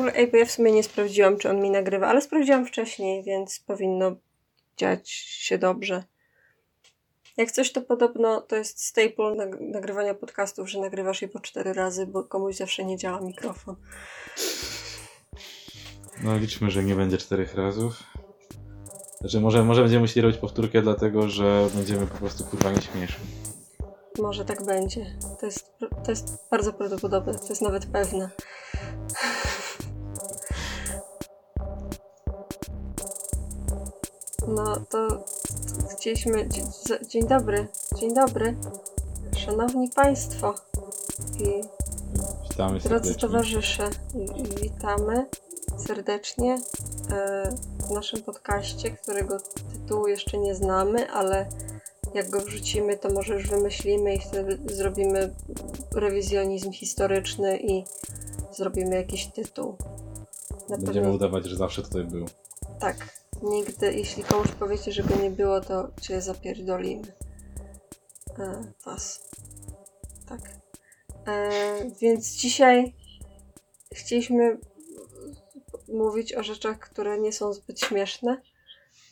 ogóle, bo ja w sumie nie sprawdziłam, czy on mi nagrywa, ale sprawdziłam wcześniej, więc powinno dziać się dobrze. Jak coś, to podobno to jest staple nagrywania podcastów, że nagrywasz je po cztery razy, bo komuś zawsze nie działa mikrofon. No liczmy, że nie będzie czterech razów. Znaczy może, może będziemy musieli robić powtórkę, dlatego że będziemy po prostu kurwa nieśmieszni. Może tak będzie. To jest, to jest bardzo prawdopodobne, to jest nawet pewne. No to chcieliśmy. Dzień dobry, dzień dobry. Szanowni Państwo i Witamy drodzy towarzysze, witamy serdecznie e, w naszym podcaście, którego tytułu jeszcze nie znamy, ale jak go wrzucimy, to może już wymyślimy i wtedy zrobimy rewizjonizm historyczny i zrobimy jakiś tytuł. Na Będziemy pewno... udawać, że zawsze tutaj był. Tak. Nigdy, jeśli komuś powiecie, że go nie było, to cię zapierdolimy. E, was. Tak. E, więc dzisiaj chcieliśmy mówić o rzeczach, które nie są zbyt śmieszne,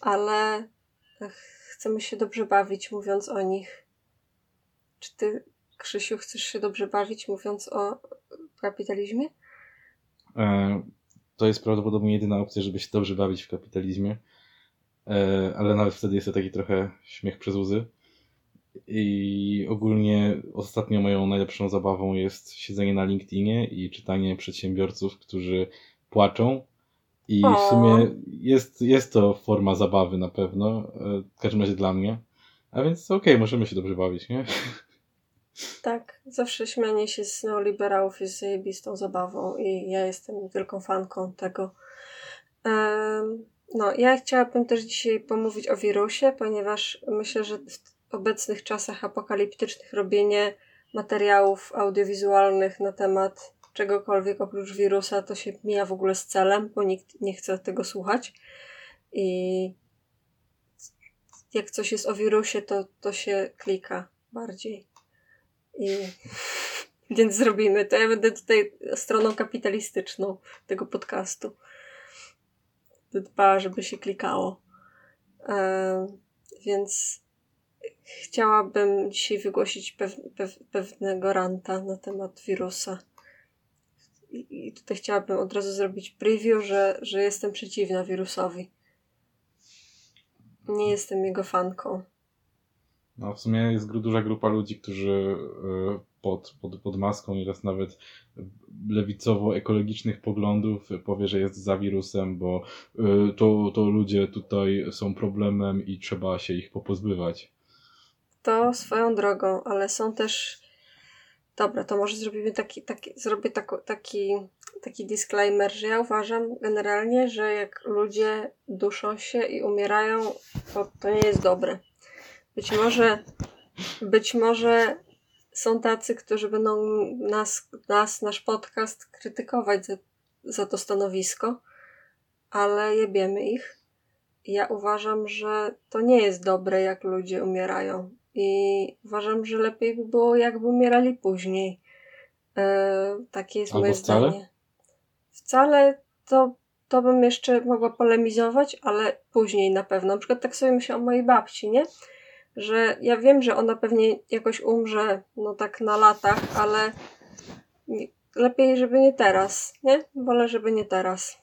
ale chcemy się dobrze bawić, mówiąc o nich. Czy ty, Krzysiu, chcesz się dobrze bawić, mówiąc o kapitalizmie? E, to jest prawdopodobnie jedyna opcja, żeby się dobrze bawić w kapitalizmie. E, ale nawet wtedy jest to taki trochę śmiech przez łzy. I ogólnie ostatnio moją najlepszą zabawą jest siedzenie na LinkedInie i czytanie przedsiębiorców, którzy płaczą i w sumie jest, jest to forma zabawy na pewno, e, w każdym razie dla mnie. A więc okej, okay, możemy się dobrze bawić, nie? Tak, zawsze śmianie się z neoliberałów jest zajebistą zabawą i ja jestem wielką fanką tego. No, ja chciałabym też dzisiaj pomówić o wirusie, ponieważ myślę, że w obecnych czasach apokaliptycznych robienie materiałów audiowizualnych na temat czegokolwiek oprócz wirusa, to się mija w ogóle z celem, bo nikt nie chce tego słuchać. I jak coś jest o wirusie, to, to się klika bardziej. I więc zrobimy to. Ja będę tutaj stroną kapitalistyczną tego podcastu. Dbała, żeby się klikało. E, więc chciałabym dzisiaj wygłosić pew, pew, pewnego ranta na temat wirusa i tutaj chciałabym od razu zrobić preview, że, że jestem przeciwna wirusowi. Nie jestem jego fanką. No, w sumie jest duża grupa ludzi, którzy e, pod, pod, pod maską nieraz nawet lewicowo-ekologicznych poglądów powie, że jest za wirusem, bo e, to, to ludzie tutaj są problemem i trzeba się ich popozbywać. To swoją drogą, ale są też Dobra, to może zrobimy taki, taki zrobię taki, taki, taki disclaimer, że ja uważam generalnie, że jak ludzie duszą się i umierają, to, to nie jest dobre. Być może, być może są tacy, którzy będą nas, nas nasz podcast krytykować za, za to stanowisko, ale jebiemy ich. Ja uważam, że to nie jest dobre, jak ludzie umierają. I uważam, że lepiej by było, jakby umierali później. E, takie jest Albo moje wcale? zdanie. Wcale to, to bym jeszcze mogła polemizować, ale później na pewno. Na przykład tak sobie myślę o mojej babci, nie? Że ja wiem, że ona pewnie jakoś umrze, no tak na latach, ale lepiej, żeby nie teraz, nie? Wolę, żeby nie teraz.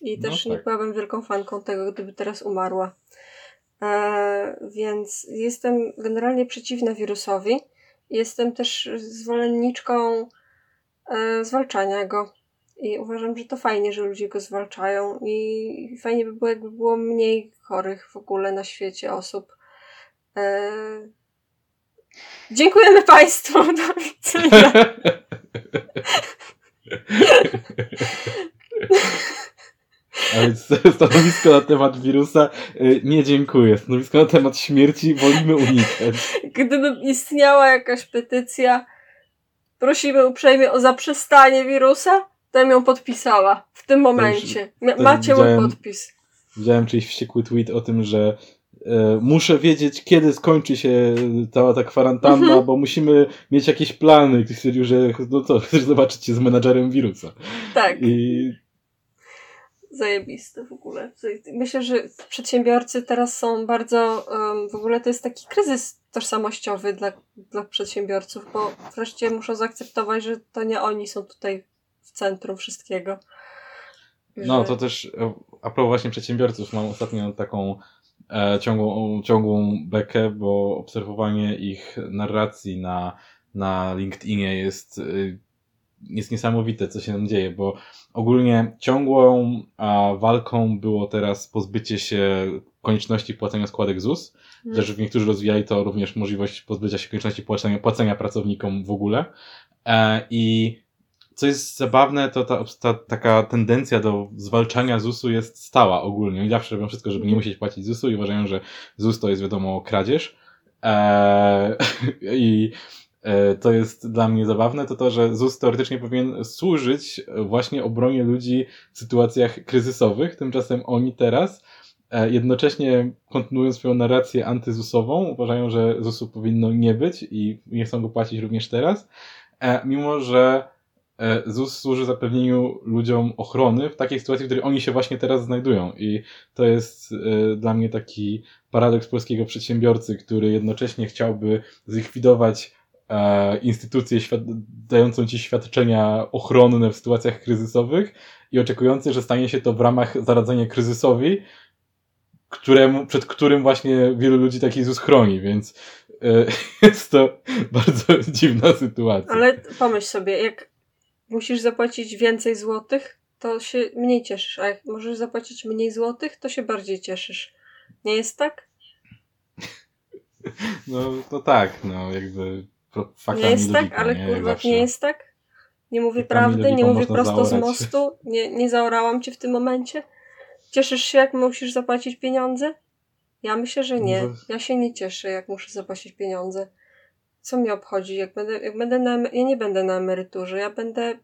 I no też tak. nie byłabym wielką fanką tego, gdyby teraz umarła. E, więc jestem generalnie przeciwna wirusowi. Jestem też zwolenniczką e, zwalczania go. I uważam, że to fajnie, że ludzie go zwalczają. I fajnie by było, jakby było mniej chorych w ogóle na świecie osób. E, dziękujemy Państwu. Do widzenia. A więc stanowisko na temat wirusa y, nie dziękuję. Stanowisko na temat śmierci wolimy unikać. Gdyby istniała jakaś petycja, prosimy uprzejmie o zaprzestanie wirusa, to bym ją podpisała w tym momencie. Macie mój podpis. Widziałem czyjś wściekły tweet o tym, że e, muszę wiedzieć, kiedy skończy się cała ta kwarantanna, mhm. bo musimy mieć jakieś plany. Ktoś stwierdził, że no co, chcesz zobaczyć się z menadżerem wirusa. Tak. I... Zajebiste w ogóle. Myślę, że przedsiębiorcy teraz są bardzo, um, w ogóle to jest taki kryzys tożsamościowy dla, dla przedsiębiorców, bo wreszcie muszą zaakceptować, że to nie oni są tutaj w centrum wszystkiego. No, to też e, a propos właśnie przedsiębiorców, mam ostatnio taką e, ciągłą, ciągłą bekę, bo obserwowanie ich narracji na, na LinkedInie jest, e, jest niesamowite, co się tam dzieje, bo ogólnie ciągłą walką było teraz pozbycie się konieczności płacenia składek ZUS. Hmm. Też niektórzy rozwijali to również możliwość pozbycia się konieczności płacenia, płacenia pracownikom w ogóle. E, I co jest zabawne, to ta, ta, taka tendencja do zwalczania ZUS-u jest stała ogólnie. I zawsze robią wszystko, żeby nie musieć płacić ZUS-u i uważają, że ZUS to jest wiadomo kradzież. Eee, I e, to jest dla mnie zabawne, to to, że ZUS teoretycznie powinien służyć właśnie obronie ludzi w sytuacjach kryzysowych. Tymczasem oni teraz e, jednocześnie kontynuują swoją narrację antyzusową, uważają, że ZUS-u powinno nie być i nie chcą go płacić również teraz, e, mimo że ZUS służy zapewnieniu ludziom ochrony w takiej sytuacji, w której oni się właśnie teraz znajdują. I to jest e, dla mnie taki paradoks polskiego przedsiębiorcy, który jednocześnie chciałby zlikwidować e, instytucję dającą ci świadczenia ochronne w sytuacjach kryzysowych i oczekujący, że stanie się to w ramach zaradzenia kryzysowi, któremu, przed którym właśnie wielu ludzi taki ZUS chroni, więc jest to bardzo dziwna sytuacja. Ale pomyśl sobie, jak musisz zapłacić więcej złotych, to się mniej cieszysz, a jak możesz zapłacić mniej złotych, to się bardziej cieszysz. Nie jest tak? No to tak, no jakby faktami Nie jest tak, ale nie, kurwa, nie jest tak? Nie mówię prawdy, nie mówię prosto zaorać. z mostu, nie, nie zaorałam cię w tym momencie. Cieszysz się, jak musisz zapłacić pieniądze? Ja myślę, że nie. No ja się nie cieszę, jak muszę zapłacić pieniądze co mnie obchodzi, jak będę, jak będę na, ja nie będę na emeryturze, ja będę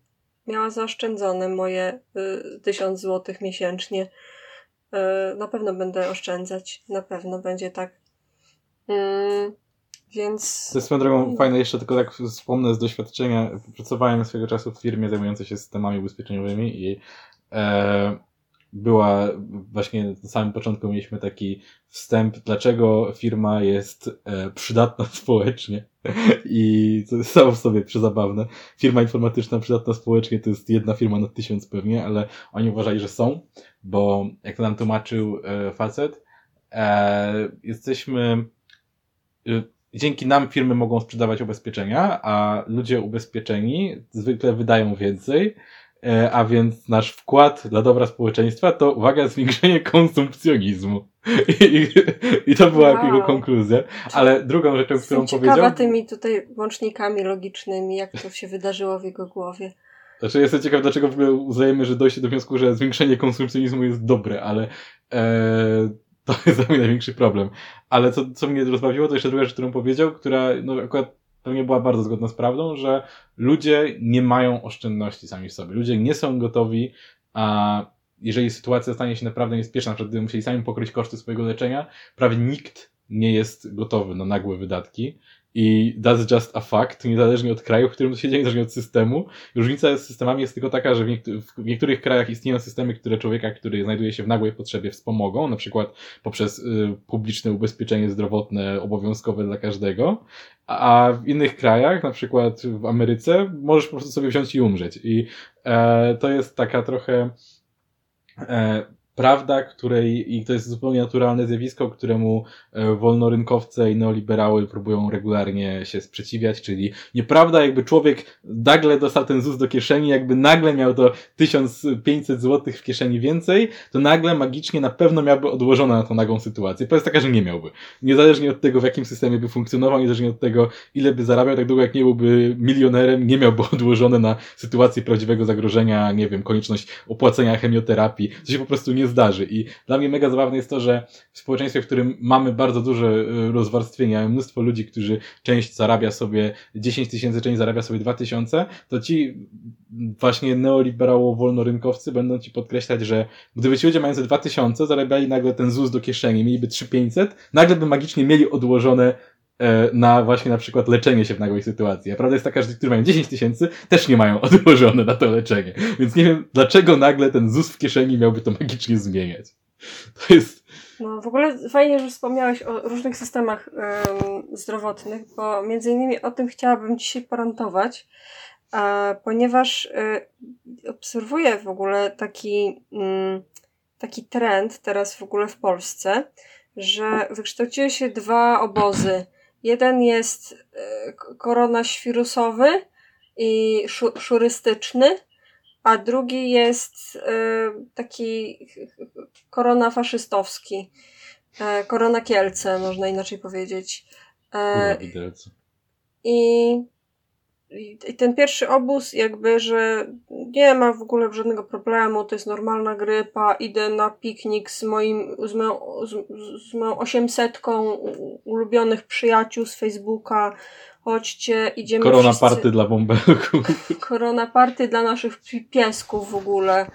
miała zaoszczędzone moje y, tysiąc złotych miesięcznie. Y, na pewno będę oszczędzać, na pewno będzie tak. Y, więc. To jest swoją drogą fajne, jeszcze tylko tak wspomnę z doświadczenia. Pracowałem swego czasu w firmie zajmującej się systemami ubezpieczeniowymi i e, była właśnie na samym początku mieliśmy taki wstęp, dlaczego firma jest e, przydatna społecznie i to jest samo w sobie przezabawne. Firma informatyczna przydatna społecznie to jest jedna firma na tysiąc pewnie, ale oni uważali, że są, bo jak to nam tłumaczył e, facet, e, jesteśmy dzięki nam firmy mogą sprzedawać ubezpieczenia, a ludzie ubezpieczeni zwykle wydają więcej, a więc nasz wkład dla dobra społeczeństwa to, uwaga, zwiększenie konsumpcjonizmu. I, i to była wow. jego konkluzja. Ale drugą rzeczą, Jestem którą powiedział... ciekawa tymi tutaj łącznikami logicznymi, jak to się wydarzyło w jego głowie. Znaczy, jestem ciekaw, dlaczego w ogóle uznajemy, że dojście do wniosku, że zwiększenie konsumpcjonizmu jest dobre, ale e, to jest dla mnie największy problem. Ale co, co mnie rozbawiło, to jeszcze druga rzecz, którą powiedział, która no, akurat pewnie była bardzo zgodna z prawdą, że ludzie nie mają oszczędności sami w sobie. Ludzie nie są gotowi, a jeżeli sytuacja stanie się naprawdę niezpieczna, na przykład gdyby musieli sami pokryć koszty swojego leczenia, prawie nikt nie jest gotowy na nagłe wydatki i that's just a fact, niezależnie od kraju, w którym to się dzieje, niezależnie od systemu. Różnica z systemami jest tylko taka, że w, niektó w niektórych krajach istnieją systemy, które człowieka, który znajduje się w nagłej potrzebie wspomogą, na przykład poprzez y, publiczne ubezpieczenie zdrowotne obowiązkowe dla każdego, a w innych krajach, na przykład w Ameryce, możesz po prostu sobie wziąć i umrzeć. I e, to jest taka trochę e, prawda, której, i to jest zupełnie naturalne zjawisko, któremu e, wolnorynkowce i neoliberały próbują regularnie się sprzeciwiać, czyli nieprawda, jakby człowiek nagle dostał ten ZUS do kieszeni, jakby nagle miał to 1500 zł w kieszeni więcej, to nagle magicznie na pewno miałby odłożone na tą nagłą sytuację. To jest taka, że nie miałby. Niezależnie od tego, w jakim systemie by funkcjonował, niezależnie od tego, ile by zarabiał, tak długo jak nie byłby milionerem, nie miałby odłożone na sytuację prawdziwego zagrożenia, nie wiem, konieczność opłacenia chemioterapii. To się po prostu nie zdarzy. I dla mnie mega zabawne jest to, że w społeczeństwie, w którym mamy bardzo duże y, rozwarstwienie, mamy mnóstwo ludzi, którzy część zarabia sobie 10 tysięcy, część zarabia sobie 2 tysiące, to ci właśnie neoliberało-wolnorynkowcy będą ci podkreślać, że gdyby ci ludzie mający 2 tysiące zarabiali nagle ten ZUS do kieszeni, mieliby 3500, nagle by magicznie mieli odłożone na właśnie na przykład leczenie się w nagłej sytuacji. A prawda jest taka, że ci, którzy mają 10 tysięcy, też nie mają odłożone na to leczenie. Więc nie wiem, dlaczego nagle ten ZUS w kieszeni miałby to magicznie zmieniać. To jest... No w ogóle fajnie, że wspomniałeś o różnych systemach zdrowotnych, bo między innymi o tym chciałabym dzisiaj porantować, e, ponieważ e, obserwuję w ogóle taki, mm, taki trend teraz w ogóle w Polsce, że wykształciły się dwa obozy Jeden jest e, koronawirusowy i szurystyczny, a drugi jest e, taki korona faszystowski. E, korona Kielce, można inaczej powiedzieć. I i ten pierwszy obóz, jakby, że nie ma w ogóle żadnego problemu, to jest normalna grypa, idę na piknik z moim, z moją, z, z moją osiemsetką ulubionych przyjaciół z Facebooka, chodźcie, idziemy Korona wszyscy... party dla bąbelków. Korona party dla naszych piesków w ogóle.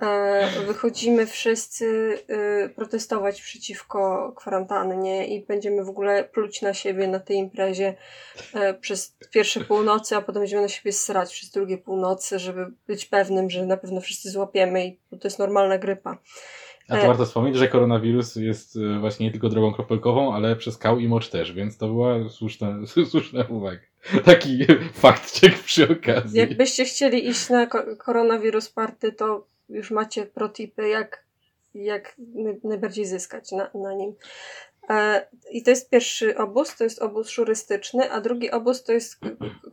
E, wychodzimy wszyscy e, protestować przeciwko kwarantannie i będziemy w ogóle pluć na siebie na tej imprezie e, przez pierwsze północy, a potem będziemy na siebie srać przez drugie północy, żeby być pewnym, że na pewno wszyscy złapiemy i to jest normalna grypa. A to warto wspomnieć, że koronawirus jest właśnie nie tylko drogą kropelkową, ale przez kał i mocz też, więc to była słuszna, słuszna uwaga. Taki fakt check przy okazji. Jakbyście chcieli iść na koronawirus party, to już macie protipy, jak, jak najbardziej zyskać na, na nim. E, I to jest pierwszy obóz, to jest obóz szurystyczny, a drugi obóz to jest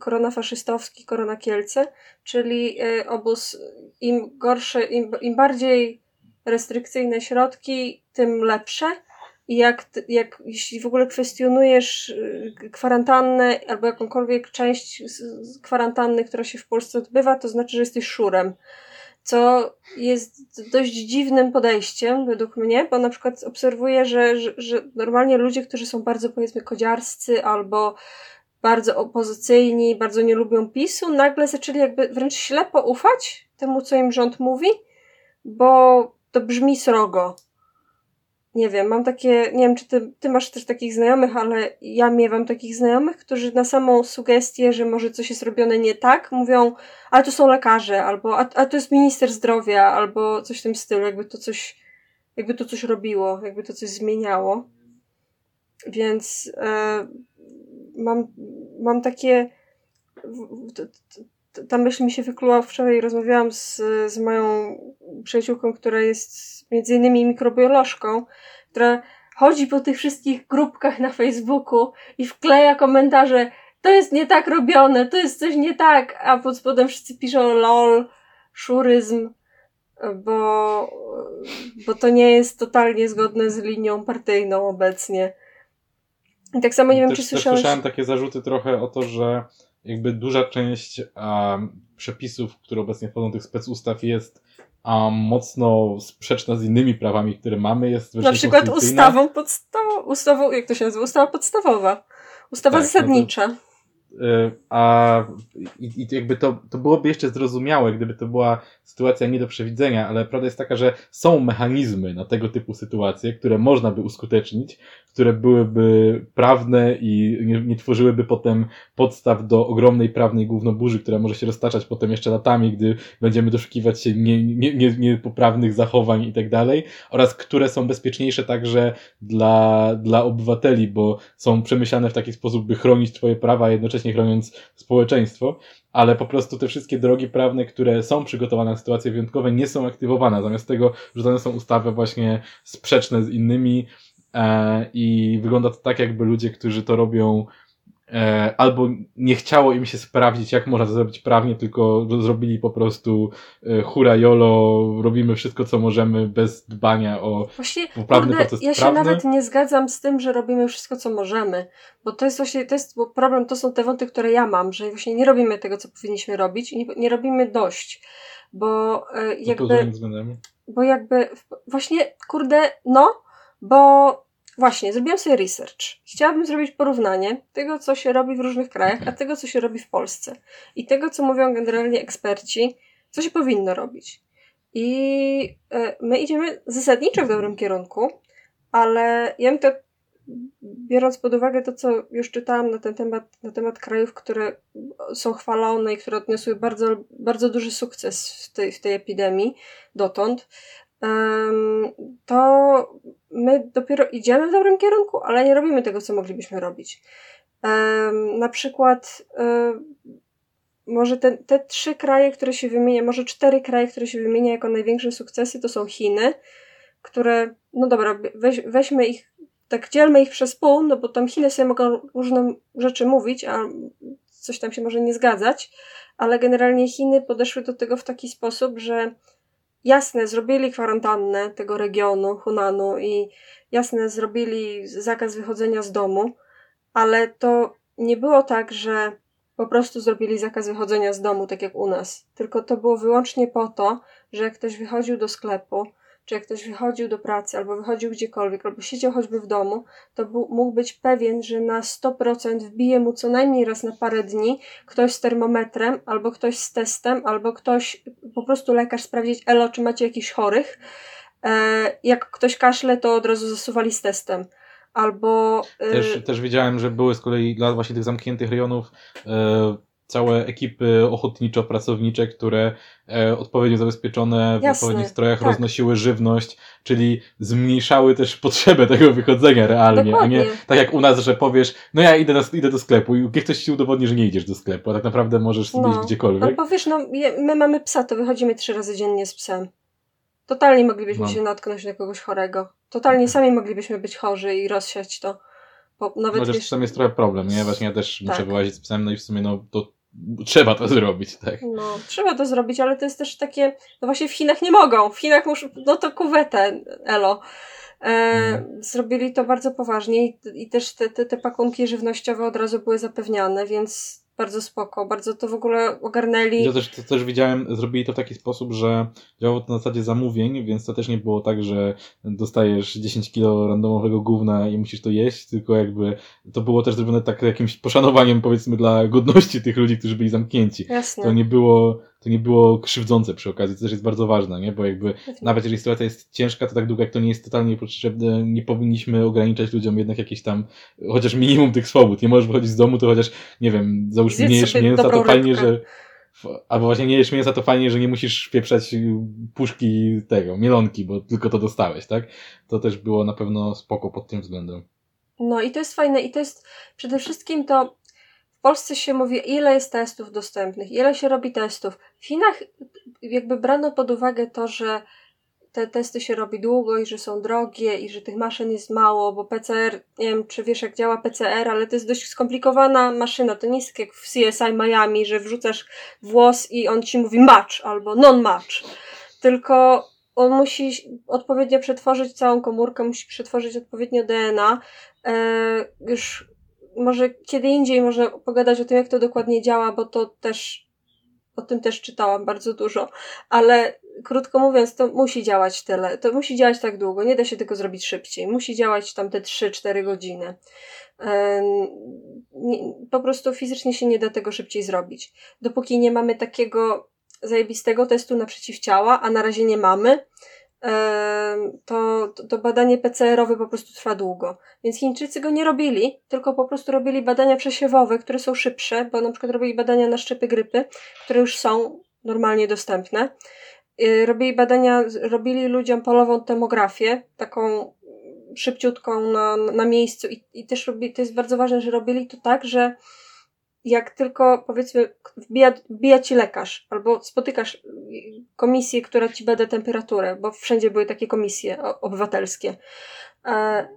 korona faszystowski, korona Kielce, czyli e, obóz im gorsze, im, im bardziej restrykcyjne środki, tym lepsze. I jak, jak jeśli w ogóle kwestionujesz e, kwarantannę albo jakąkolwiek część kwarantanny, która się w Polsce odbywa, to znaczy, że jesteś szurem co jest dość dziwnym podejściem według mnie, bo na przykład obserwuję, że, że, że normalnie ludzie, którzy są bardzo powiedzmy kodziarscy albo bardzo opozycyjni, bardzo nie lubią PiSu, nagle zaczęli jakby wręcz ślepo ufać temu, co im rząd mówi, bo to brzmi srogo nie wiem, mam takie, nie wiem, czy ty, ty masz też takich znajomych, ale ja miewam takich znajomych, którzy na samą sugestię, że może coś jest robione nie tak, mówią, ale to są lekarze, albo a, a to jest minister zdrowia, albo coś w tym stylu, jakby to coś, jakby to coś robiło, jakby to coś zmieniało. Więc e, mam, mam takie, ta myśl mi się wykluła wczoraj, rozmawiałam z, z moją przyjaciółką, która jest między innymi mikrobiolożką, która chodzi po tych wszystkich grupkach na Facebooku i wkleja komentarze to jest nie tak robione, to jest coś nie tak, a pod spodem wszyscy piszą lol, szuryzm, bo, bo to nie jest totalnie zgodne z linią partyjną obecnie. I tak samo nie wiem, też, czy słyszałeś... słyszałem takie zarzuty trochę o to, że jakby duża część um, przepisów, które obecnie wchodzą tych specustaw jest a mocno sprzeczna z innymi prawami, które mamy, jest Na przykład ustawą podstawową, ustawą, jak to się nazywa? Ustawa podstawowa. Ustawa tak, zasadnicza. No to, a i, i jakby to, to byłoby jeszcze zrozumiałe, gdyby to była sytuacja nie do przewidzenia, ale prawda jest taka, że są mechanizmy na tego typu sytuacje, które można by uskutecznić, które byłyby prawne i nie, nie tworzyłyby potem podstaw do ogromnej prawnej głównoburzy, która może się roztaczać potem jeszcze latami, gdy będziemy doszukiwać się niepoprawnych nie, nie, nie zachowań i tak dalej, oraz które są bezpieczniejsze także dla, dla obywateli, bo są przemyślane w taki sposób, by chronić twoje prawa, a jednocześnie jednocześnie chroniąc społeczeństwo, ale po prostu te wszystkie drogi prawne, które są przygotowane na sytuacje wyjątkowe, nie są aktywowane. Zamiast tego rzucone są ustawy właśnie sprzeczne z innymi e, i wygląda to tak, jakby ludzie, którzy to robią albo nie chciało im się sprawdzić, jak można to zrobić prawnie, tylko zrobili po prostu e, hura jolo, robimy wszystko, co możemy, bez dbania o właśnie, poprawny kurde, proces Ja się prawny. nawet nie zgadzam z tym, że robimy wszystko, co możemy, bo to jest właśnie, to jest problem, to są te wąty, które ja mam, że właśnie nie robimy tego, co powinniśmy robić i nie, nie robimy dość, bo e, jakby... bo jakby właśnie, kurde, no, bo właśnie, zrobiłam sobie research. Chciałabym zrobić porównanie tego, co się robi w różnych krajach, a tego, co się robi w Polsce. I tego, co mówią generalnie eksperci, co się powinno robić. I e, my idziemy zasadniczo w dobrym kierunku, ale ja bym to, biorąc pod uwagę to, co już czytałam na ten temat, na temat krajów, które są chwalone i które odniosły bardzo, bardzo duży sukces w tej, w tej epidemii dotąd, to my dopiero idziemy w dobrym kierunku, ale nie robimy tego, co moglibyśmy robić. Na przykład może te, te trzy kraje, które się wymienia, może cztery kraje, które się wymienia jako największe sukcesy, to są Chiny, które, no dobra, weź, weźmy ich, tak dzielmy ich przez pół, no bo tam Chiny sobie mogą różne rzeczy mówić, a coś tam się może nie zgadzać, ale generalnie Chiny podeszły do tego w taki sposób, że jasne, zrobili kwarantannę tego regionu, Hunanu i jasne, zrobili zakaz wychodzenia z domu, ale to nie było tak, że po prostu zrobili zakaz wychodzenia z domu, tak jak u nas. Tylko to było wyłącznie po to, że jak ktoś wychodził do sklepu, czy jak ktoś wychodził do pracy, albo wychodził gdziekolwiek, albo siedział choćby w domu, to był, mógł być pewien, że na 100% wbije mu co najmniej raz na parę dni ktoś z termometrem, albo ktoś z testem, albo ktoś, po prostu lekarz sprawdzić, elo, czy macie jakichś chorych. E, jak ktoś kaszle, to od razu zasuwali z testem albo... Też, y, też wiedziałem, że były z kolei dla właśnie tych zamkniętych rejonów e, całe ekipy ochotniczo-pracownicze, które e, odpowiednio zabezpieczone w Jasne, odpowiednich strojach tak. roznosiły żywność, czyli zmniejszały też potrzebę tego wychodzenia realnie, Dokładnie. a nie tak jak u nas, że powiesz, no ja idę, do, idę do sklepu i ktoś ci udowodni, że nie idziesz do sklepu, a tak naprawdę możesz sobie no. iść gdziekolwiek. Albo wiesz, no my mamy psa, to wychodzimy trzy razy dziennie z psem. Totalnie moglibyśmy no. się natknąć na kogoś chorego. Totalnie sami moglibyśmy być chorzy i rozsiać to. Bo nawet Chociaż wiesz... jest trochę problem, nie? Właśnie ja też tak. muszę wyłazić z psem, no i w sumie no to trzeba to zrobić, tak? No, trzeba to zrobić, ale to jest też takie, no właśnie w Chinach nie mogą. W Chinach muszą, no to kuwetę, elo. E, mm. Zrobili to bardzo poważnie i, i też te, te, te pakunki żywnościowe od razu były zapewniane, więc bardzo spoko, bardzo to w ogóle ogarnęli. Ja też, to też widziałem, zrobili to w taki sposób, że działało to na zasadzie zamówień, więc to też nie było tak, że dostajesz 10 kilo randomowego gówna i musisz to jeść, tylko jakby to było też zrobione tak jakimś poszanowaniem powiedzmy dla godności tych ludzi, którzy byli zamknięci. Jasne. To nie było to nie było krzywdzące przy okazji, to też jest bardzo ważne, nie? Bo jakby nawet jeżeli sytuacja jest ciężka, to tak długo jak to nie jest totalnie potrzebne, nie powinniśmy ograniczać ludziom jednak jakieś tam, chociaż minimum tych swobód. Nie możesz wychodzić z domu, to chociaż, nie wiem, załóżmy, nie jesz mięsa, to fajnie, rybkę. że albo właśnie nie jesz mięsa, to fajnie, że nie musisz pieprzać puszki tego, mielonki, bo tylko to dostałeś, tak? To też było na pewno spoko pod tym względem. No i to jest fajne i to jest przede wszystkim to w Polsce się mówi, ile jest testów dostępnych, ile się robi testów. W Chinach jakby brano pod uwagę to, że te testy się robi długo i że są drogie i że tych maszyn jest mało, bo PCR, nie wiem czy wiesz jak działa PCR, ale to jest dość skomplikowana maszyna. To nie jest tak jak w CSI Miami, że wrzucasz włos i on ci mówi match albo non-match. Tylko on musi odpowiednio przetworzyć całą komórkę, musi przetworzyć odpowiednio DNA. Eee, już może kiedy indziej można pogadać o tym, jak to dokładnie działa, bo to też o tym też czytałam bardzo dużo, ale krótko mówiąc, to musi działać tyle, to musi działać tak długo, nie da się tego zrobić szybciej, musi działać tam te 3-4 godziny. Po prostu fizycznie się nie da tego szybciej zrobić. Dopóki nie mamy takiego zajebistego testu na przeciwciała, a na razie nie mamy, to, to badanie PCR-owe po prostu trwa długo. Więc Chińczycy go nie robili, tylko po prostu robili badania przesiewowe, które są szybsze, bo na przykład robili badania na szczepy grypy, które już są normalnie dostępne. Y, robili badania, robili ludziom polową tomografię, taką szybciutką na, na miejscu i, i też robili, to jest bardzo ważne, że robili to tak, że jak tylko powiedzmy wbija, wbija ci lekarz albo spotykasz komisję, która ci bada temperaturę, bo wszędzie były takie komisje obywatelskie, e,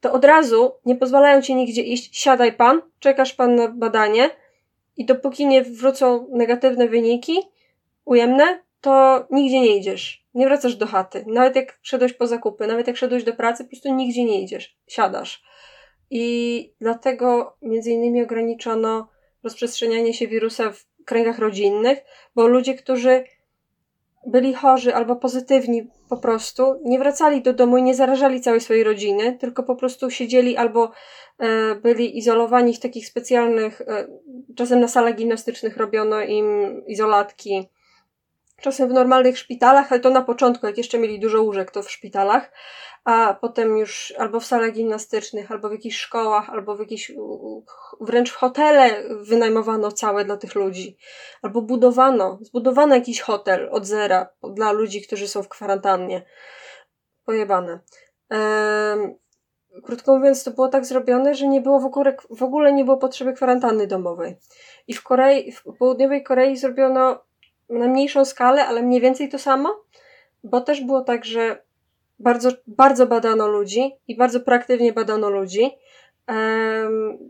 to od razu nie pozwalają ci nigdzie iść, siadaj pan, czekasz pan na badanie i dopóki nie wrócą negatywne wyniki, ujemne, to nigdzie nie idziesz. Nie wracasz do chaty. Nawet jak szedłeś po zakupy, nawet jak szedłeś do pracy, po prostu nigdzie nie idziesz. Siadasz. I dlatego między innymi ograniczono rozprzestrzenianie się wirusa w kręgach rodzinnych, bo ludzie, którzy byli chorzy albo pozytywni po prostu, nie wracali do domu i nie zarażali całej swojej rodziny, tylko po prostu siedzieli albo e, byli izolowani w takich specjalnych, e, czasem na salach gimnastycznych robiono im izolatki, czasem w normalnych szpitalach, ale to na początku, jak jeszcze mieli dużo łóżek, to w szpitalach, a potem już albo w salach gimnastycznych, albo w jakichś szkołach, albo w jakichś wręcz hotele wynajmowano całe dla tych ludzi, albo budowano, zbudowano jakiś hotel od zera dla ludzi, którzy są w kwarantannie. Pojebane. Ehm, krótko mówiąc, to było tak zrobione, że nie było w ogóle, w ogóle nie było potrzeby kwarantanny domowej. I w Korei, w południowej Korei zrobiono na mniejszą skalę, ale mniej więcej to samo, bo też było tak, że bardzo, bardzo badano ludzi i bardzo proaktywnie badano ludzi.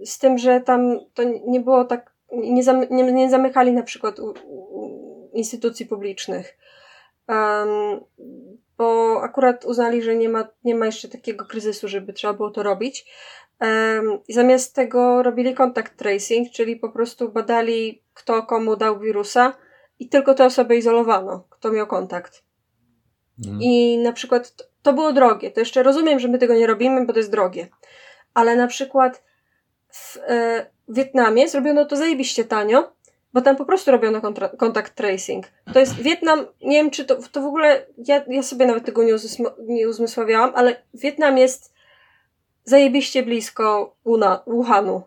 Z tym, że tam to nie było tak, nie, zam, nie, nie zamykali na przykład u, u instytucji publicznych. Um, bo akurat uznali, że nie ma, nie ma jeszcze takiego kryzysu, żeby trzeba było to robić. Um, I zamiast tego robili contact tracing, czyli po prostu badali, kto komu dał wirusa i tylko te osoby izolowano, kto miał kontakt. Mhm. I na przykład to było drogie. To jeszcze rozumiem, że my tego nie robimy, bo to jest drogie. Ale na przykład w e, Wietnamie zrobiono to zajebiście tanio, bo tam po prostu robiono kontra- contact tracing. To jest Wietnam, nie wiem czy to, to w ogóle, ja, ja sobie nawet tego nie, uzmysł, nie uzmysławiałam, ale Wietnam jest zajebiście blisko Una, Wuhanu.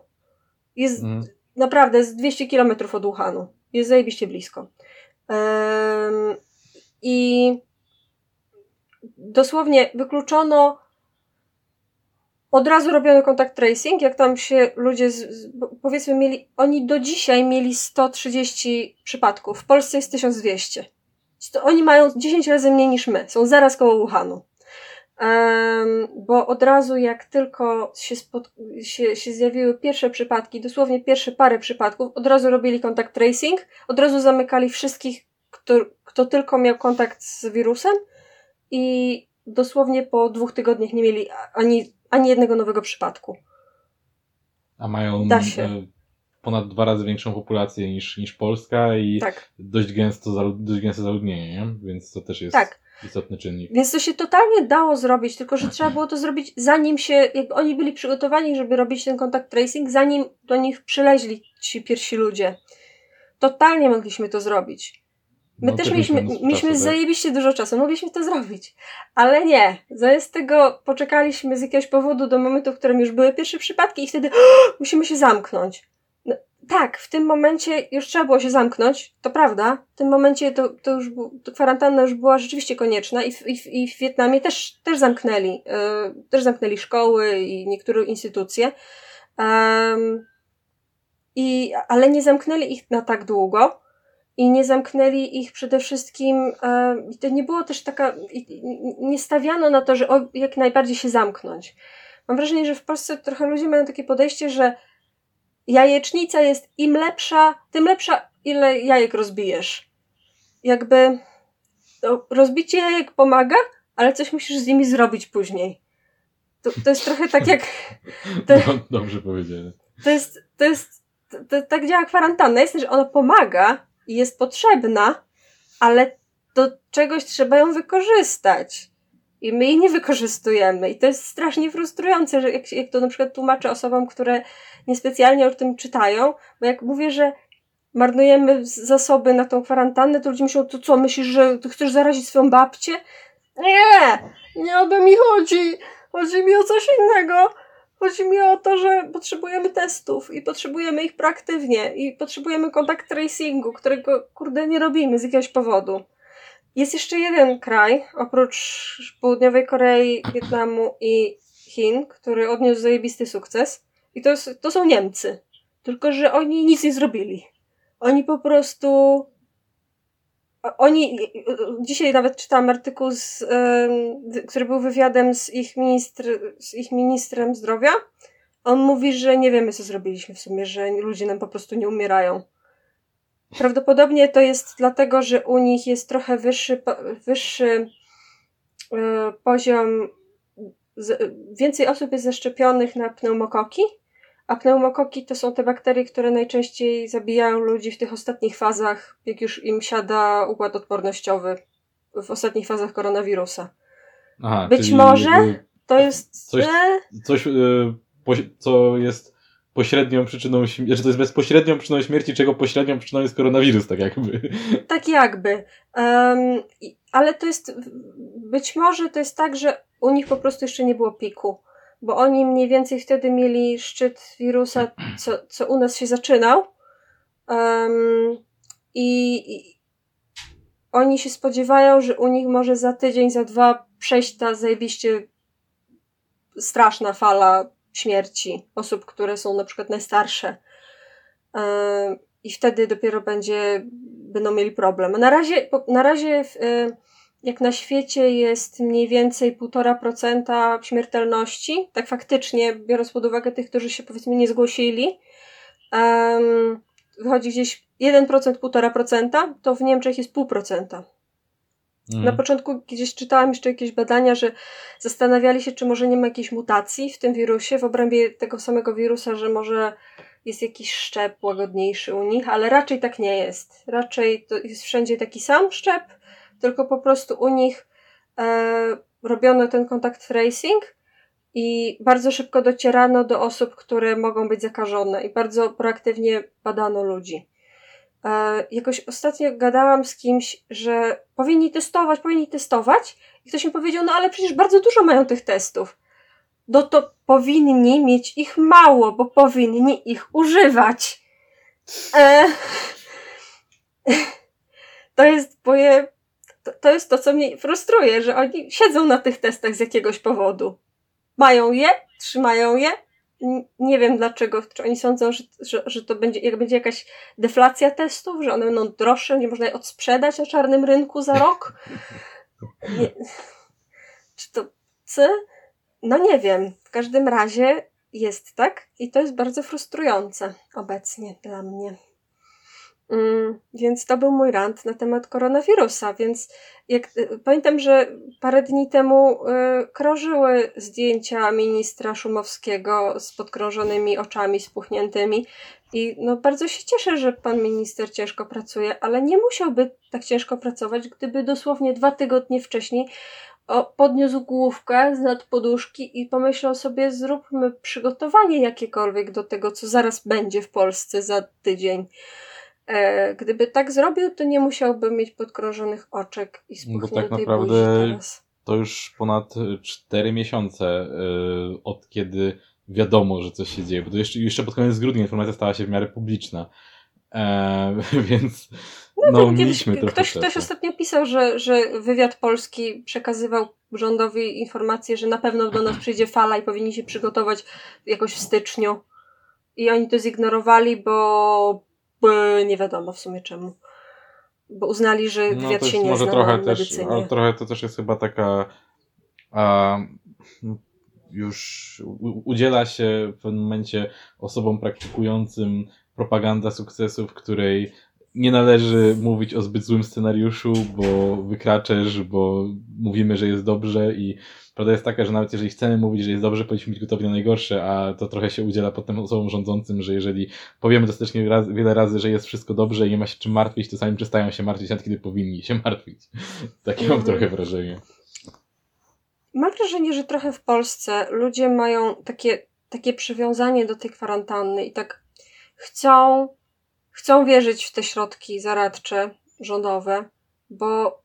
Jest mm. naprawdę z 200 kilometrów od Wuhanu. Jest zajebiście blisko. Um, I dosłownie wykluczono od razu robiono kontakt tracing, jak tam się ludzie, z, z, powiedzmy, mieli, oni do dzisiaj mieli 130 przypadków, w Polsce jest 1200. Oni mają 10 razy mniej niż my, są zaraz koło Wuhanu. Um, bo od razu jak tylko się, spod, się, się zjawiły pierwsze przypadki, dosłownie pierwsze parę przypadków, od razu robili kontakt tracing, od razu zamykali wszystkich, kto, kto tylko miał kontakt z wirusem i dosłownie po dwóch tygodniach nie mieli ani, ani jednego nowego przypadku. A mają e, ponad dwa razy większą populację niż, niż Polska i tak. dość, gęsto, dość gęste zaludnienie, nie? więc to też jest tak. istotny czynnik. Więc to się totalnie dało zrobić, tylko że trzeba było to zrobić zanim się, jak oni byli przygotowani, żeby robić ten kontakt tracing, zanim do nich przyleźli ci pierwsi ludzie. Totalnie mogliśmy to zrobić. My no, też mieliśmy, mieliśmy czasu, tak? zajebiście dużo czasu, mogliśmy to zrobić. Ale nie, zamiast tego poczekaliśmy z jakiegoś powodu do momentu, w którym już były pierwsze przypadki i wtedy oh, musimy się zamknąć. No, tak, w tym momencie już trzeba było się zamknąć, to prawda. W tym momencie to, to już to kwarantanna już była rzeczywiście konieczna i w, i, i w Wietnamie też, też zamknęli, yy, też zamknęli szkoły i niektóre instytucje. Um, i, ale nie zamknęli ich na tak długo, i nie zamknęli ich przede wszystkim, e, to nie było też taka, nie stawiano na to, że o, jak najbardziej się zamknąć. Mam wrażenie, że w Polsce trochę ludzie mają takie podejście, że jajecznica jest im lepsza, tym lepsza, ile jajek rozbijesz. Jakby no, rozbicie jajek pomaga, ale coś musisz z nimi zrobić później. To, to jest trochę tak jak. To, Dobrze powiedziane. To jest, to jest, to, to, tak działa kwarantanna. Jest, że ona pomaga, i jest potrzebna, ale do czegoś trzeba ją wykorzystać. I my jej nie wykorzystujemy. I to jest strasznie frustrujące, że jak, jak to na przykład tłumaczę osobom, które niespecjalnie o tym czytają, bo jak mówię, że marnujemy zasoby na tą kwarantannę, to ludzie myślą, to co, myślisz, że chcesz zarazić swoją babcię? Nie! Nie o to mi chodzi! Chodzi mi o coś innego. Chodzi mi o to, że potrzebujemy testów i potrzebujemy ich proaktywnie i potrzebujemy kontakt tracingu, którego kurde nie robimy z jakiegoś powodu. Jest jeszcze jeden kraj, oprócz Południowej Korei, Wietnamu i Chin, który odniósł zajebisty sukces i to, jest, to są Niemcy. Tylko, że oni nic nie zrobili. Oni po prostu oni, dzisiaj nawet czytałam artykuł, z, który był wywiadem z ich, ministr, z ich ministrem zdrowia. On mówi, że nie wiemy, co zrobiliśmy w sumie, że ludzie nam po prostu nie umierają. Prawdopodobnie to jest dlatego, że u nich jest trochę wyższy, wyższy e, poziom, więcej osób jest zaszczepionych na pneumokoki, a pneumokoki to są te bakterie, które najczęściej zabijają ludzi w tych ostatnich fazach, jak już im siada układ odpornościowy w ostatnich fazach koronawirusa. Aha, Być może to jest. Coś- e, coś, poś- co jest pośrednią przyczyną śmierci, znaczy to jest bezpośrednią przyczyną śmierci, czego pośrednią przyczyną jest koronawirus, tak jakby. Tak jakby. I- ale to jest. Być może to jest tak, że u nich po prostu jeszcze nie było piku. Bo oni mniej więcej wtedy mieli szczyt wirusa, co, co u nas się zaczynał. Em, i, I oni się spodziewają, że u nich może za tydzień, za dwa przejść ta zajebiście straszna fala śmierci osób, które są na przykład najstarsze. Em, I wtedy dopiero będzie, będą mieli problem. A na razie, na razie w, y, jak na świecie jest mniej więcej 1,5% śmiertelności, tak faktycznie, biorąc pod uwagę tych, którzy się powiedzmy nie zgłosili, em, wychodzi gdzieś 1%, 1,5%, to w Niemczech jest 0,5%. Na Mhm. początku gdzieś czytałam jeszcze jakieś badania, że zastanawiali się, czy może nie ma jakiejś mutacji w tym wirusie, w obrębie tego samego wirusa, że może jest jakiś szczep łagodniejszy u nich, ale raczej tak nie jest. Raczej to jest wszędzie taki sam szczep, tylko po prostu u nich e, robiono ten kontakt tracing i bardzo szybko docierano do osób, które mogą być zakażone i bardzo proaktywnie badano ludzi. E, jakoś ostatnio gadałam z kimś, że powinni testować, powinni testować i ktoś mi powiedział, no ale przecież bardzo dużo mają tych testów. No to powinni mieć ich mało, bo powinni ich używać. E, to jest moje, to, to jest to, co mnie frustruje, że oni siedzą na tych testach z jakiegoś powodu. Mają je, trzymają je. Nie wiem dlaczego, czy oni sądzą, że, że, że to będzie, jak będzie jakaś deflacja testów, że one będą droższe, nie można je odsprzedać na czarnym rynku za rok. Nie. Czy to C? No nie wiem. W każdym razie jest tak i to jest bardzo frustrujące obecnie dla mnie. Mm, więc to był mój rant na temat koronawirusa, więc jak, y, pamiętam, że parę dni temu y, krążyły zdjęcia ministra Szumowskiego z podkrążonymi oczami spuchniętymi i no bardzo się cieszę, że pan minister ciężko pracuje, ale nie musiałby tak ciężko pracować, gdyby dosłownie dwa tygodnie wcześniej o, podniósł główkę z nad poduszki i pomyślał sobie, zróbmy przygotowanie jakiekolwiek do tego, co zaraz będzie w Polsce za tydzień. E, gdyby tak zrobił, to nie musiałby mieć podkrążonych oczek i No bo spuchniętej tak naprawdę teraz. To już ponad 4 miesiące y, od kiedy wiadomo, że coś się dzieje, bo to jeszcze, jeszcze pod koniec grudnia informacja stała się w miarę publiczna. E, więc no, tak, mieliśmy trochę ktoś, ostatnio pisał, że, że wywiad polski przekazywał rządowi informację, że na pewno do nas przyjdzie fala i powinni się przygotować jakoś w styczniu. I oni to zignorowali, bo nie wiadomo w sumie czemu. Bo uznali, że No wywiad to się nie może zna trochę na też, medycynie. ale trochę to też jest chyba taka a, już u, udziela się w pewnym momencie osobom praktykującym propaganda sukcesu, w której nie należy mówić o zbyt złym scenariuszu, bo wykraczesz, bo mówimy, że jest dobrze i prawda jest taka, że nawet jeżeli chcemy mówić, że jest dobrze, powinniśmy być gotowi na najgorsze, a to trochę się udziela potem osobom rządzącym, że jeżeli powiemy dostatecznie raz, wiele razy, że jest wszystko dobrze i nie ma się czym martwić, to sami przestają się martwić, nawet kiedy powinni się martwić. Takie mam Mhm. trochę wrażenie. Mam wrażenie, że trochę w Polsce ludzie mają takie, takie przywiązanie do tej kwarantanny i tak chcą, chcą wierzyć w te środki zaradcze, rządowe, bo,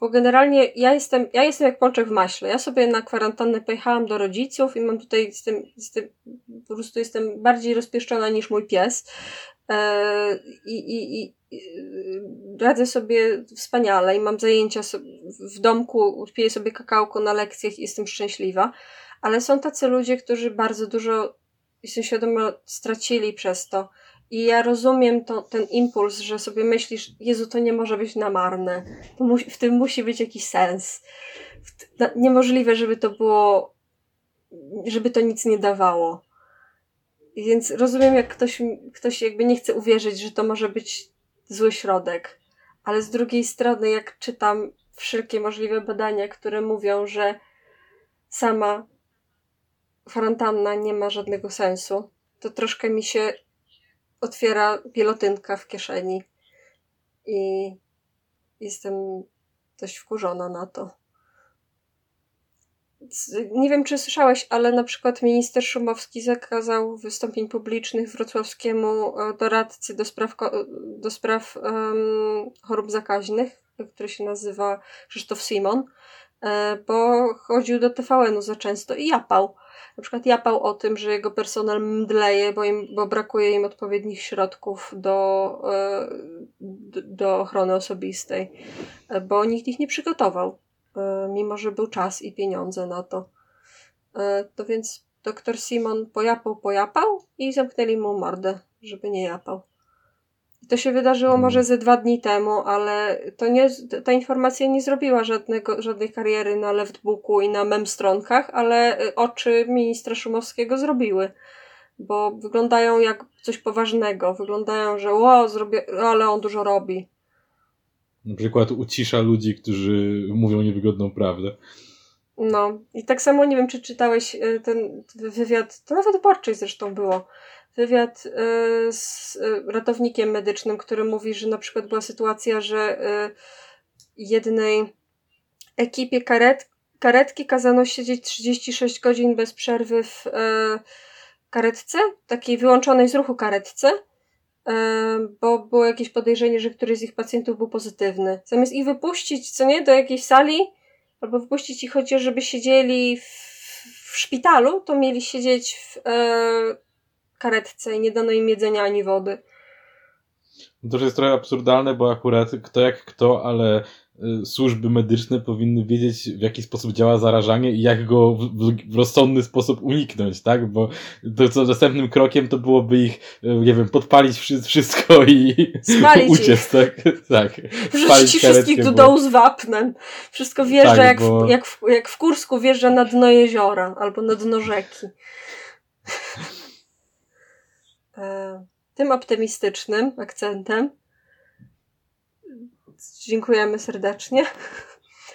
bo generalnie ja jestem, ja jestem jak pączek w maśle. Ja sobie na kwarantannę pojechałam do rodziców i mam tutaj, jestem, jestem, po prostu jestem bardziej rozpieszczona niż mój pies. E, I, i, i radzę sobie wspaniale i mam zajęcia w domku, piję sobie kakałko na lekcjach i jestem szczęśliwa, ale są tacy ludzie, którzy bardzo dużo, jestem świadoma, stracili przez to. I ja rozumiem to, ten impuls, że sobie myślisz, Jezu, to nie może być na marne. To musi, w tym musi być jakiś sens. T- na- niemożliwe, żeby to było, żeby to nic nie dawało. Więc rozumiem, jak ktoś, ktoś jakby nie chce uwierzyć, że to może być zły środek. Ale z drugiej strony, jak czytam wszelkie możliwe badania, które mówią, że sama kwarantanna nie ma żadnego sensu, to troszkę mi się otwiera pielotynka w kieszeni. I jestem dość wkurzona na to. Nie wiem, czy słyszałeś, ale na przykład minister Szumowski zakazał wystąpień publicznych wrocławskiemu e, doradcy do spraw, do spraw um, chorób zakaźnych, który się nazywa Krzysztof Simon, e, bo chodził do TVN-u za często i japał. Na przykład japał o tym, że jego personel mdleje, bo, im, bo brakuje im odpowiednich środków do, e, do ochrony osobistej, bo nikt ich nie przygotował. E, mimo że był czas i pieniądze na to. E, to więc doktor Simon pojapał, pojapał i zamknęli mu mordę, żeby nie japał. To się wydarzyło może ze dwa dni temu, ale to nie, ta informacja nie zrobiła żadnego, żadnej kariery na leftbooku i na memstronkach, ale e, oczy ministra Szumowskiego zrobiły. Bo wyglądają jak coś poważnego. Wyglądają, że o, zrobię, ale on dużo robi. Na przykład ucisza ludzi, którzy mówią niewygodną prawdę. No, i tak samo nie wiem, czy czytałeś y, ten wywiad, to nawet Borczyk zresztą było, wywiad y, z y, ratownikiem medycznym, który mówi, że na przykład była sytuacja, że jednej ekipie karet, karetki kazano siedzieć 36 godzin bez przerwy w karetce, takiej wyłączonej z ruchu karetce, bo było jakieś podejrzenie, że któryś z ich pacjentów był pozytywny. Zamiast ich wypuścić, co nie, do jakiejś sali, albo wypuścić ich chociaż, żeby siedzieli w, w szpitalu, to mieli siedzieć w karetce i nie dano im jedzenia ani wody. To jest trochę absurdalne, bo akurat kto jak kto, ale Y, służby medyczne powinny wiedzieć, w jaki sposób działa zarażanie i jak go w, w, rozsądny sposób uniknąć, tak? Bo to co następnym krokiem to byłoby ich, y, nie wiem, podpalić wszystko i Spalić uciec, ich. tak? tak. Wrzucić wszystkich do dołu z wapnem. Wszystko wjeżdża tak, jak, bo... w, jak, w, jak w Kursku wjeżdża na dno jeziora albo na dno rzeki. E, tym optymistycznym akcentem Dziękujemy serdecznie.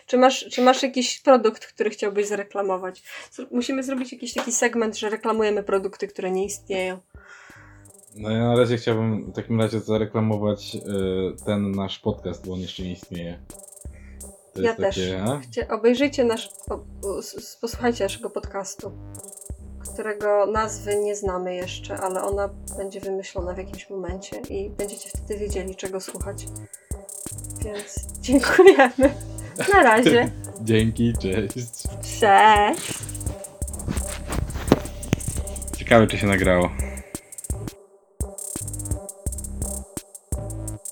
Czy masz, czy masz jakiś produkt, który chciałbyś zareklamować? Musimy zrobić jakiś taki segment, że reklamujemy produkty, które nie istnieją. No ja na razie chciałbym w takim razie zareklamować y, ten nasz podcast, bo on jeszcze nie istnieje. To ja też. Chcie, obejrzyjcie nasz, po, posłuchajcie naszego podcastu, którego nazwy nie znamy jeszcze, ale ona będzie wymyślona w jakimś momencie i będziecie wtedy wiedzieli, czego słuchać. Więc dziękujemy. Na razie. Dzięki, cześć. Cześć. Ciekawe, czy się nagrało.